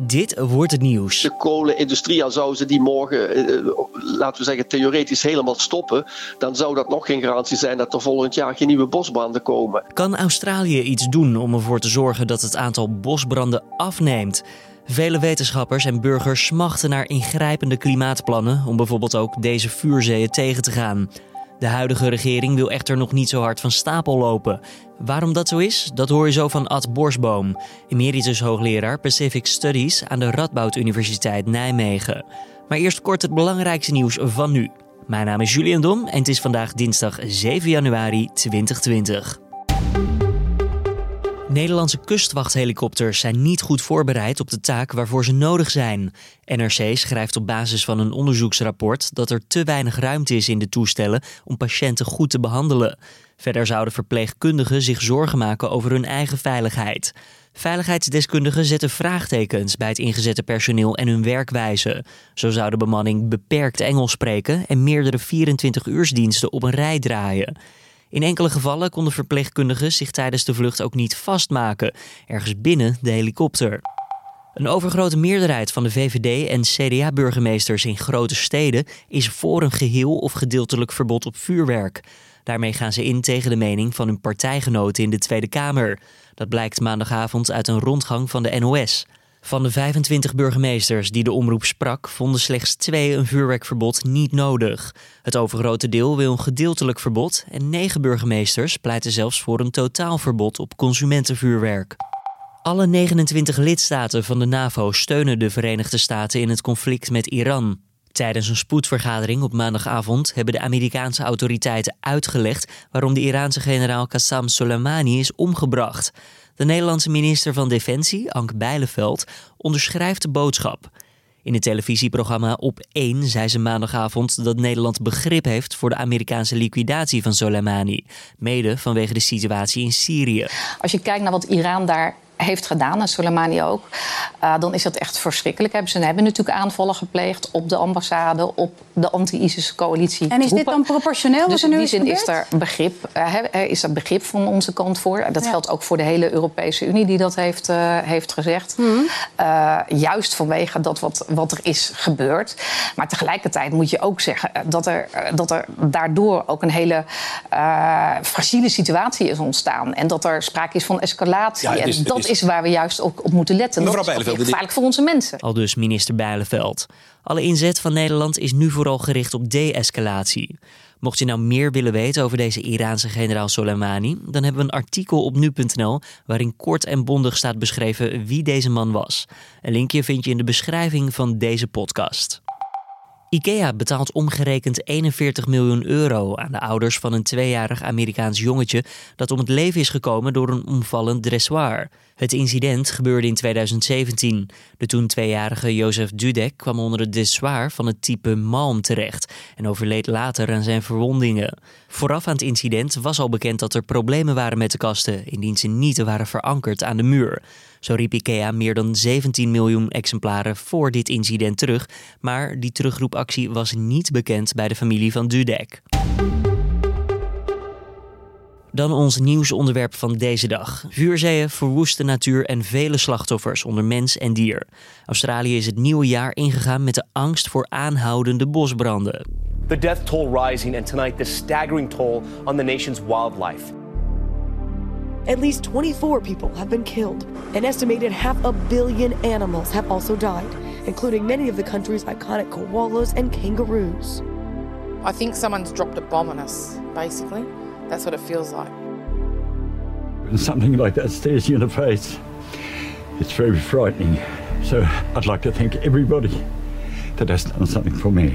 Dit wordt het nieuws. De kolenindustrie, al zouden ze die morgen, eh, eh, laten we zeggen, theoretisch helemaal stoppen, dan zou dat nog geen garantie zijn dat er volgend jaar geen nieuwe bosbranden komen. Kan Australië iets doen om ervoor te zorgen dat het aantal bosbranden afneemt? Vele wetenschappers en burgers smachten naar ingrijpende klimaatplannen om bijvoorbeeld ook deze vuurzeeën tegen te gaan. De huidige regering wil echter nog niet zo hard van stapel lopen. Waarom dat zo is, dat hoor je zo van Ad Borsboom, emeritus hoogleraar Pacific Studies aan de Radboud Universiteit Nijmegen. Maar eerst kort het belangrijkste nieuws van nu. Mijn naam is Julian Dom en het is vandaag dinsdag 7 januari 2020. Nederlandse kustwachthelikopters zijn niet goed voorbereid op de taak waarvoor ze nodig zijn. NRC schrijft op basis van een onderzoeksrapport dat er te weinig ruimte is in de toestellen om patiënten goed te behandelen. Verder zouden verpleegkundigen zich zorgen maken over hun eigen veiligheid. Veiligheidsdeskundigen zetten vraagtekens bij het ingezette personeel en hun werkwijze. Zo zou de bemanning beperkt Engels spreken en meerdere 24-uursdiensten op een rij draaien. In enkele gevallen konden verpleegkundigen zich tijdens de vlucht ook niet vastmaken, ergens binnen de helikopter. Een overgrote meerderheid van de VVD en CDA-burgemeesters in grote steden is voor een geheel of gedeeltelijk verbod op vuurwerk. Daarmee gaan ze in tegen de mening van hun partijgenoten in de Tweede Kamer. Dat blijkt maandagavond uit een rondgang van de NOS. Van de 25 burgemeesters die de omroep sprak, vonden slechts twee een vuurwerkverbod niet nodig. Het overgrote deel wil een gedeeltelijk verbod en negen burgemeesters pleiten zelfs voor een totaalverbod op consumentenvuurwerk. Alle 29 lidstaten van de NAVO steunen de Verenigde Staten in het conflict met Iran. Tijdens een spoedvergadering op maandagavond hebben de Amerikaanse autoriteiten uitgelegd waarom de Iraanse generaal Qassam Soleimani is omgebracht. De Nederlandse minister van Defensie, Ank Bijleveld, onderschrijft de boodschap. In het televisieprogramma Op 1 zei ze maandagavond dat Nederland begrip heeft voor de Amerikaanse liquidatie van Soleimani, mede vanwege de situatie in Syrië. Als je kijkt naar wat Iran daar heeft gedaan, en Soleimani ook, uh, dan is dat echt verschrikkelijk. Ze hebben natuurlijk aanvallen gepleegd op de ambassade, op de anti-ISIS-coalitie. En is dit dan proportioneel? Dus in die zin is er, begrip, uh, is er begrip van onze kant voor. Dat ja. geldt ook voor de hele Europese Unie die dat heeft, uh, heeft gezegd. Mm -hmm. juist vanwege dat wat, wat er is gebeurd. Maar tegelijkertijd moet je ook zeggen dat er, dat er daardoor ook een hele fragiele situatie is ontstaan. En dat er sprake is van escalatie. Ja, is, en dat is waar we juist ook op moeten letten. Mevrouw dat is gevaarlijk voor onze mensen. Al dus minister Bijleveld. Alle inzet van Nederland is nu vooral gericht op de-escalatie. Mocht je nou meer willen weten over deze Iraanse generaal Soleimani, dan hebben we een artikel op nu.nl waarin kort en bondig staat beschreven wie deze man was. Een linkje vind je in de beschrijving van deze podcast. IKEA betaalt omgerekend 41 miljoen euro aan de ouders van een tweejarig Amerikaans jongetje dat om het leven is gekomen door een omvallend dressoir. Het incident gebeurde in 2017. De toen tweejarige Jozef Dudek kwam onder het dressoir van het type Malm terecht en overleed later aan zijn verwondingen. Vooraf aan het incident was al bekend dat er problemen waren met de kasten, indien ze niet waren verankerd aan de muur. Zo riep IKEA meer dan 17 miljoen exemplaren voor dit incident terug, maar die terugroepactie was niet bekend bij de familie van Dudek. Dan ons nieuwsonderwerp van deze dag. Vuurzeeën, verwoeste natuur en vele slachtoffers onder mens en dier. Australië is het nieuwe jaar ingegaan met de angst voor aanhoudende bosbranden. The death toll rising and tonight the staggering toll on the nation's wildlife. At least 24 people have been killed. An estimated half a billion animals have also died, including many of the country's iconic koalas and kangaroos. I think someone's dropped a bomb on us, basically. That's what it feels like. When something like that stares you in the face, it's very frightening. So I'd like to thank everybody that has done something for me.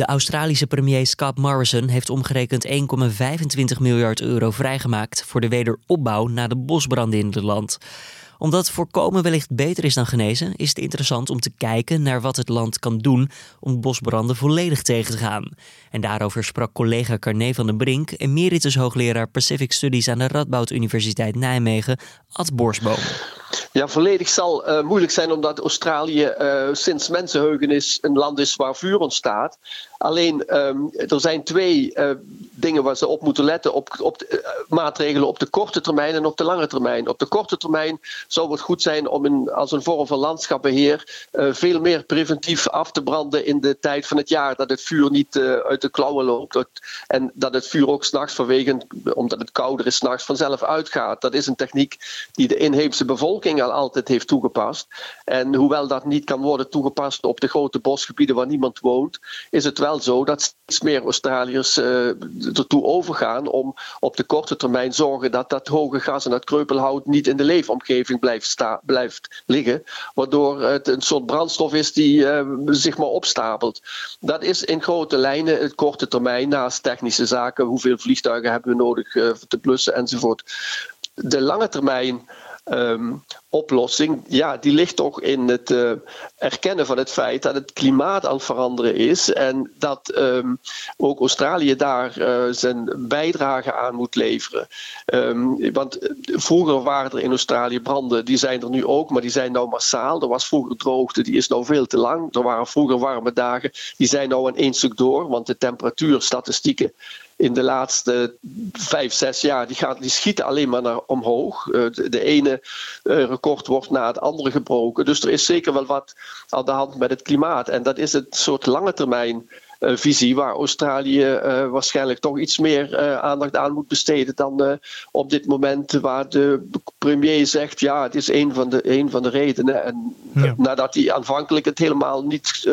De Australische premier Scott Morrison heeft omgerekend 1,25 miljard euro vrijgemaakt voor de wederopbouw na de bosbranden in het land. Omdat voorkomen wellicht beter is dan genezen, is het interessant om te kijken naar wat het land kan doen om bosbranden volledig tegen te gaan. En daarover sprak collega Carné van den Brink, emeritus hoogleraar Pacific Studies aan de Radboud Universiteit Nijmegen, Ad Borsboom. Ja, volledig zal uh, moeilijk zijn omdat Australië uh, sinds mensenheugenis een land is waar vuur ontstaat. Alleen um, er zijn twee uh, dingen waar ze op moeten letten: op, op maatregelen op de korte termijn en op de lange termijn. Op de korte termijn zou het goed zijn om in, als een vorm van landschapbeheer veel meer preventief af te branden in de tijd van het jaar. Dat het vuur niet uit de klauwen loopt. En dat het vuur ook s'nachts vanwege, omdat het kouder is, s'nachts vanzelf uitgaat. Dat is een techniek die de inheemse bevolking al altijd heeft toegepast. En hoewel dat niet kan worden toegepast op de grote bosgebieden waar niemand woont, is het wel zo dat steeds meer Australiërs uh, ertoe overgaan om op de korte termijn zorgen dat dat hoge gas en dat kreupelhout niet in de leefomgeving blijft, sta, blijft liggen, waardoor het een soort brandstof is die uh, zich maar opstapelt. Dat is in grote lijnen het korte termijn naast technische zaken. Hoeveel vliegtuigen hebben we nodig uh, te blussen enzovoort. De lange termijn um, oplossing, ja, die ligt toch in het uh, erkennen van het feit dat het klimaat aan het veranderen is en dat um, ook Australië daar uh, zijn bijdrage aan moet leveren. Um, want vroeger waren er in Australië branden, die zijn er nu ook, maar die zijn nou massaal. Er was vroeger droogte, die is nou veel te lang. Er waren vroeger warme dagen, die zijn nou in één stuk door, want de temperatuurstatistieken in de laatste vijf, zes jaar, die, gaat, die schieten alleen maar naar omhoog. Uh, de, de, ene uh, record wordt na het andere gebroken. Dus er is zeker wel wat aan de hand met het klimaat. En dat is het soort lange termijn uh, visie waar Australië waarschijnlijk toch iets meer aandacht aan moet besteden dan op dit moment waar de premier zegt ja het is een van de, een van de redenen en ja. nadat hij aanvankelijk het helemaal niet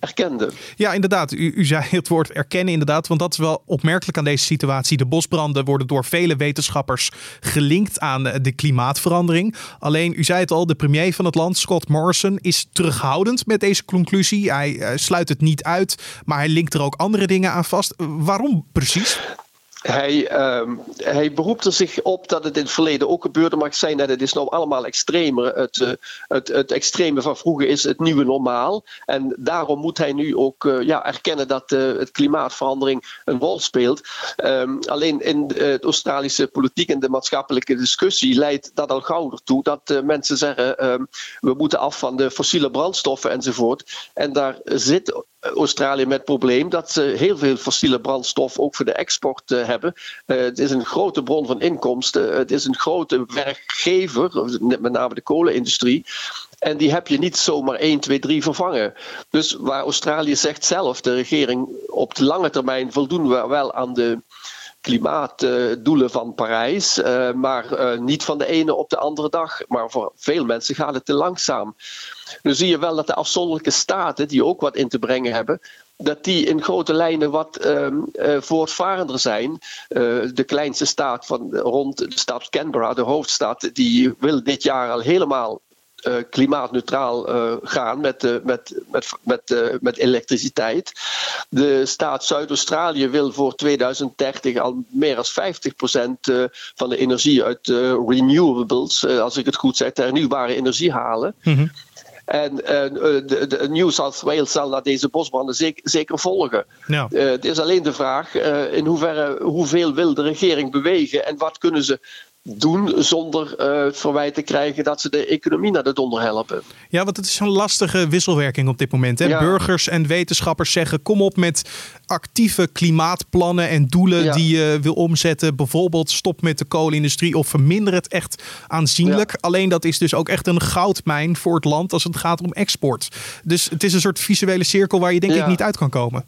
erkende. Ja inderdaad, u, u zei het woord erkennen inderdaad, want dat is wel opmerkelijk aan deze situatie. De bosbranden worden door vele wetenschappers gelinkt aan de klimaatverandering. Alleen u zei het al, de premier van het land Scott Morrison is terughoudend met deze conclusie. Hij sluit het niet uit, maar hij hij linkt er ook andere dingen aan vast. Waarom precies? Hij, uh, hij beroept er zich op dat het in het verleden ook gebeurde, ik zei net, het is nou allemaal extremer. Het, uh, het, het extreme van vroeger is het nieuwe normaal. En daarom moet hij nu ook uh, ja, erkennen dat uh, het klimaatverandering een rol speelt. Um, alleen in de Australische politiek en de maatschappelijke discussie leidt dat al gauw ertoe dat mensen zeggen: um, we moeten af van de fossiele brandstoffen enzovoort. En daar zit Australië met het probleem dat ze heel veel fossiele brandstof ook voor de export hebben. Uh, het is een grote bron van inkomsten. Het is een grote werkgever, met name de kolenindustrie. En die heb je niet zomaar 1, 2, 3 vervangen. Dus waar Australië zegt zelf, de regering op de lange termijn voldoen we wel aan de klimaatdoelen van Parijs, uh, maar niet van de ene op de andere dag. Maar voor veel mensen gaat het te langzaam. Nu zie je wel dat de afzonderlijke staten, die ook wat in te brengen hebben, dat die in grote lijnen wat uh, voortvarender zijn. Uh, de kleinste staat van rond de stad Canberra, de hoofdstad, die wil dit jaar al helemaal uh, klimaatneutraal gaan met, met, met, met, met elektriciteit. De staat Zuid-Australië wil voor 2030 al meer dan 50% van de energie uit renewables, als ik het goed zeg, hernieuwbare energie halen. Mm. En uh, de, de, New South Wales zal naar deze bosbranden zeker, zeker volgen. Ja. Uh, het is alleen de vraag uh, in hoeverre, hoeveel wil de regering bewegen en wat kunnen ze doen zonder het verwijt te krijgen dat ze de economie naar de donder helpen. Ja, want het is een lastige wisselwerking op dit moment. Hè? Ja. Burgers en wetenschappers zeggen: kom op met actieve klimaatplannen en doelen ja. die je wil omzetten. Bijvoorbeeld stop met de kolenindustrie of verminder het echt aanzienlijk. Ja. Alleen dat is dus ook echt een goudmijn voor het land als het gaat om export. Dus het is een soort visuele cirkel waar je denk ik niet uit kan komen.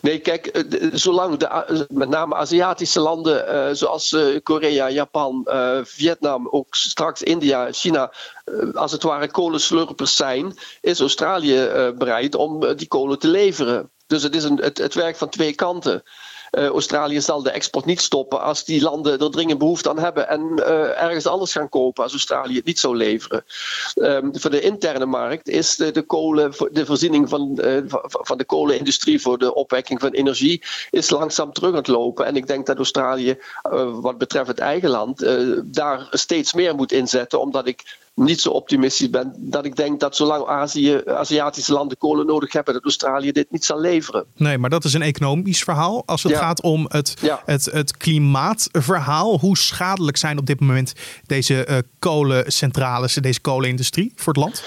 Nee, kijk, eh, zolang de, met name Aziatische landen uh, zoals Korea, Japan, Vietnam, ook straks India, China, als het ware kolenslurpers zijn, is Australië bereid om die kolen te leveren. Dus het is een, het, werkt van twee kanten. Uh, Australië zal de export niet stoppen als die landen er dringend behoefte aan hebben en uh, ergens anders gaan kopen als Australië het niet zou leveren. Um, voor de interne markt is de, de kolen, de voorziening van, uh, van de kolenindustrie voor de opwekking van energie is langzaam terug aan het lopen. En ik denk dat Australië, wat betreft het eigen land, daar steeds meer moet inzetten, omdat ik niet zo optimistisch ben. Dat ik denk dat zolang Azië, Aziatische landen kolen nodig hebben, dat Australië dit niet zal leveren. Nee, maar dat is een economisch verhaal. Als het gaat om het, het, het klimaatverhaal, hoe schadelijk zijn op dit moment deze uh, kolencentrales, deze kolenindustrie voor het land?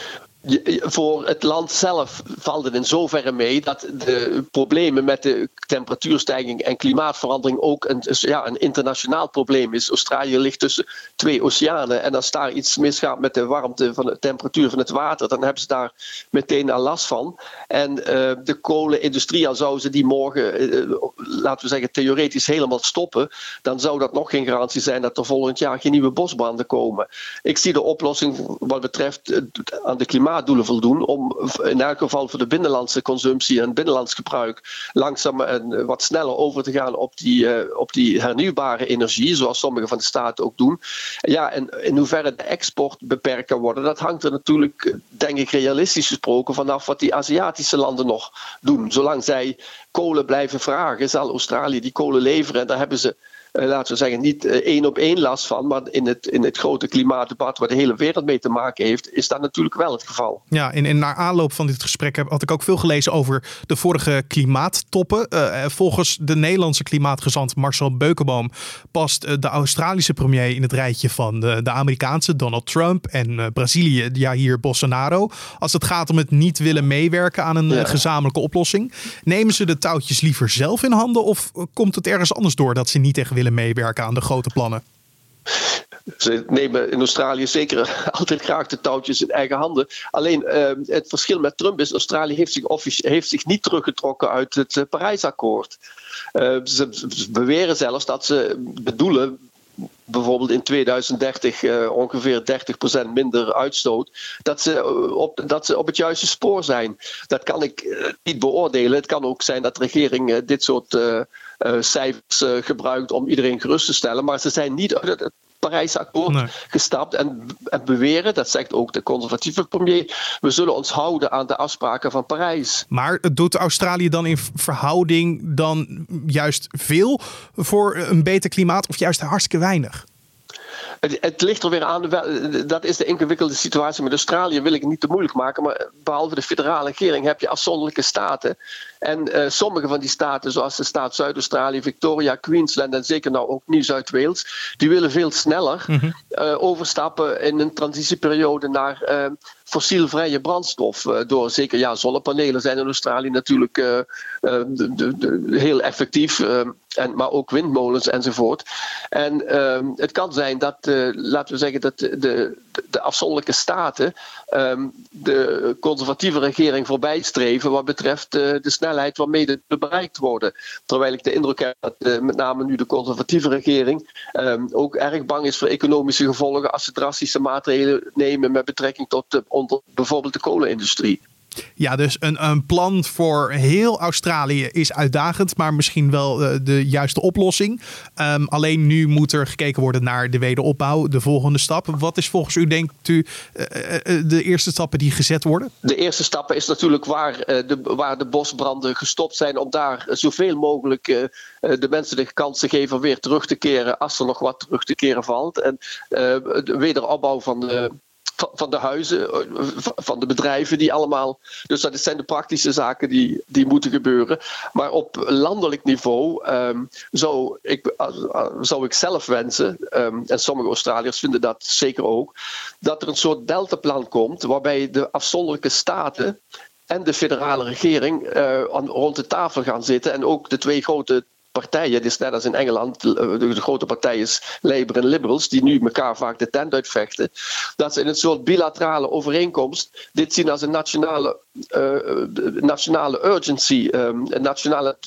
Voor het land zelf valt het in zoverre mee dat de problemen met de temperatuurstijging en klimaatverandering ook een, ja, een internationaal probleem is. Australië ligt tussen twee oceanen en als daar iets misgaat met de warmte van de temperatuur van het water, dan hebben ze daar meteen al last van. En uh, de kolenindustrie, al zouden ze die morgen, uh, laten we zeggen, theoretisch helemaal stoppen, dan zou dat nog geen garantie zijn dat er volgend jaar geen nieuwe bosbranden komen. Ik zie de oplossing wat betreft aan de klimaat klimaatdoelen voldoen. Om in elk geval voor de binnenlandse consumptie en binnenlands gebruik langzaam en wat sneller over te gaan op die, uh, op die hernieuwbare energie, zoals sommige van de staten ook doen. Ja, en in hoeverre de export beperkt kan worden, dat hangt er natuurlijk, denk ik, realistisch gesproken vanaf wat die Aziatische landen nog doen. Zolang zij kolen blijven vragen, zal Australië die kolen leveren. En daar hebben ze laten we zeggen, niet uh, één op één last van. Maar in het, in het grote klimaatdebat waar de hele wereld mee te maken heeft, is dat natuurlijk wel het geval. Ja, en, en naar aanloop van dit gesprek heb, had ik ook veel gelezen over de vorige klimaattoppen. Uh, volgens de Nederlandse klimaatgezant Marcel Beukenboom past de Australische premier in het rijtje van de, de Amerikaanse Donald Trump en Brazilië, ja hier Bolsonaro. Als het gaat om het niet willen meewerken aan een ja. gezamenlijke oplossing. Nemen ze de touwtjes liever zelf in handen of komt het ergens anders door dat ze niet tegen willen meewerken aan de grote plannen? Ze nemen in Australië zeker altijd graag de touwtjes in eigen handen. Alleen uh, het verschil met Trump is: Australië heeft zich, heeft zich niet teruggetrokken uit het uh, Parijsakkoord. Uh, ze, beweren zelfs dat ze bedoelen bijvoorbeeld in 2030 uh, ongeveer 30% minder uitstoot, dat ze, op, dat ze op het juiste spoor zijn. Dat kan ik niet beoordelen. Het kan ook zijn dat de regering dit soort cijfers uh, gebruikt om iedereen gerust te stellen. Maar ze zijn niet uit het Parijsakkoord nee. gestapt en, en, beweren, dat zegt ook de conservatieve premier, we zullen ons houden aan de afspraken van Parijs. Maar doet Australië dan in verhouding dan juist veel voor een beter klimaat of juist hartstikke weinig? Het, het, ligt er weer aan, dat is de ingewikkelde situatie met Australië, wil ik niet te moeilijk maken, maar behalve de federale regering heb je afzonderlijke staten. En uh, sommige van die staten, zoals de staat Zuid-Australië, Victoria, Queensland en zeker nou ook Nieuw-Zuid-Wales, die willen veel sneller mm -hmm. uh, overstappen in een transitieperiode naar uh, fossielvrije brandstof. door zeker, ja, zonnepanelen zijn in Australië natuurlijk de, de, de, heel effectief. En, maar ook windmolens enzovoort. En het kan zijn dat, laten we zeggen, dat de, de, de afzonderlijke staten um, de conservatieve regering voorbij streven wat betreft de snelheid waarmee dit bereikt worden. Terwijl ik de indruk heb dat uh, met name nu de conservatieve regering um, ook erg bang is voor economische gevolgen als ze drastische maatregelen nemen met betrekking tot de, onder, bijvoorbeeld de kolenindustrie. Ja, dus een, een plan voor heel Australië is uitdagend, maar misschien wel uh, de juiste oplossing. Um, alleen nu moet er gekeken worden naar de wederopbouw, de volgende stap. Wat is volgens u, denkt u, uh, uh, de eerste stappen die gezet worden? De eerste stappen is natuurlijk waar, de, waar de bosbranden gestopt zijn, om daar zoveel mogelijk de mensen de kans te geven weer terug te keren als er nog wat terug te keren valt. En de wederopbouw van de van de huizen, eh, van de bedrijven, die allemaal. Dus dat zijn de praktische zaken die, die moeten gebeuren. Maar op landelijk niveau um, zou, ik, zou ik zelf wensen, um, en sommige Australiërs vinden dat zeker ook, dat er een soort deltaplan komt waarbij de afzonderlijke staten en de federale regering uh, rond de tafel gaan zitten en ook de twee grote partijen, het is net als in Engeland, de, grote partijen Labour en Liberals, die nu elkaar vaak de tent uitvechten, dat ze in een soort bilaterale overeenkomst dit zien als een nationale, uh, nationale urgency, um, een nationale,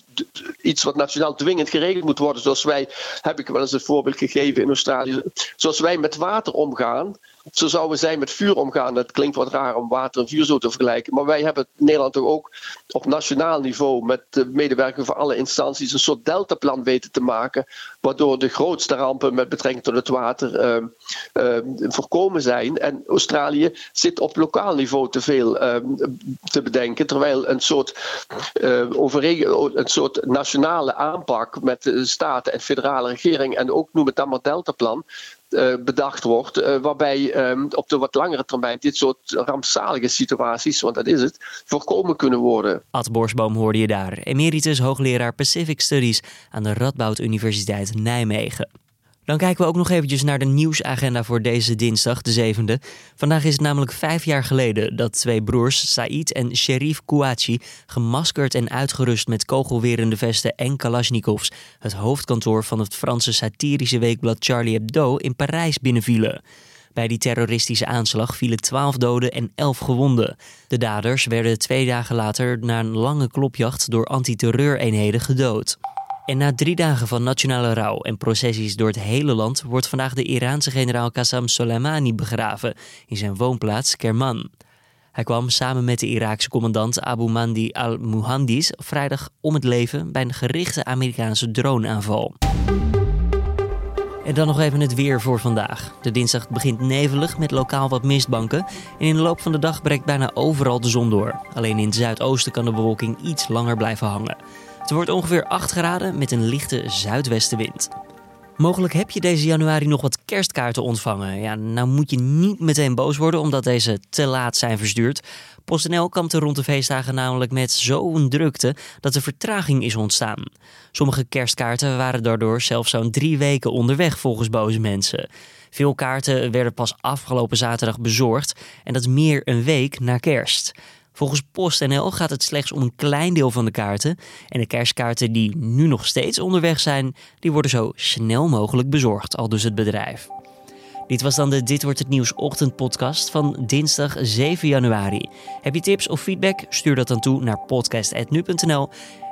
iets wat nationaal dwingend geregeld moet worden. Zoals wij, heb ik wel eens een voorbeeld gegeven in Australië, zoals wij met water omgaan, zo zouden zij met vuur omgaan. Dat klinkt wat raar om water en vuur zo te vergelijken. Maar wij hebben Nederland toch ook op nationaal niveau met de medewerking van alle instanties een soort deltaplan weten te maken. Waardoor de grootste rampen met betrekking tot het water uh, uh, voorkomen zijn. En Australië zit op lokaal niveau te veel uh, te bedenken. Terwijl een soort, een soort nationale aanpak met de staten en federale regering. En ook noem het dan maar deltaplan bedacht wordt, waarbij ehm, op de wat langere termijn dit soort rampzalige situaties, want dat is het, voorkomen kunnen worden. Ad Borsboom hoorde je daar, emeritus hoogleraar Pacific Studies aan de Radboud Universiteit Nijmegen. Dan kijken we ook nog eventjes naar de nieuwsagenda voor deze dinsdag, de 7e. Vandaag is het namelijk vijf jaar geleden dat twee broers, Said en Sherif Kouachi, gemaskerd en uitgerust met kogelwerende vesten en kalasjnikovs, het hoofdkantoor van het Franse satirische weekblad Charlie Hebdo in Parijs binnenvielen. Bij die terroristische aanslag vielen 12 doden en 11 gewonden. De daders werden twee dagen later na een lange klopjacht door antiterreureenheden gedood. En na drie dagen van nationale rouw en processies door het hele land wordt vandaag de Iraanse generaal Qassam Soleimani begraven in zijn woonplaats Kerman. Hij kwam samen met de Iraakse commandant Abu Mandi al-Muhandis vrijdag om het leven bij een gerichte Amerikaanse droneaanval. En dan nog even het weer voor vandaag. De dinsdag begint nevelig met lokaal wat mistbanken. En in de loop van de dag breekt bijna overal de zon door. Alleen in het zuidoosten kan de bewolking iets langer blijven hangen. Het wordt ongeveer 8 graden met een lichte zuidwestenwind. Mogelijk heb je deze januari nog wat kerstkaarten ontvangen. Ja, nou moet je niet meteen boos worden omdat deze te laat zijn verstuurd. PostNL kampte rond de feestdagen namelijk met zo'n drukte dat er vertraging is ontstaan. Sommige kerstkaarten waren daardoor zelfs zo'n drie weken onderweg volgens boze mensen. Veel kaarten werden pas afgelopen zaterdag bezorgd en dat meer een week na kerst. Volgens PostNL gaat het slechts om een klein deel van de kaarten. En de kerstkaarten die nu nog steeds onderweg zijn, die worden zo snel mogelijk bezorgd, al dus het bedrijf. Dit was dan de Dit wordt het nieuws ochtendpodcast van dinsdag 7 januari. Heb je tips of feedback? Stuur dat dan toe naar podcast@nu.nl.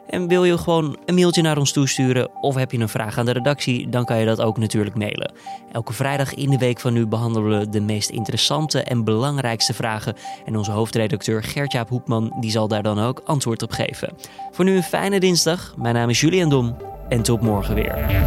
En wil je gewoon een mailtje naar ons toesturen of heb je een vraag aan de redactie, dan kan je dat ook natuurlijk mailen. Elke vrijdag in de week van nu behandelen we de meest interessante en belangrijkste vragen. En onze hoofdredacteur Gertjaap Hoekman die zal daar dan ook antwoord op geven. Voor nu een fijne dinsdag. Mijn naam is Julian Dom en tot morgen weer.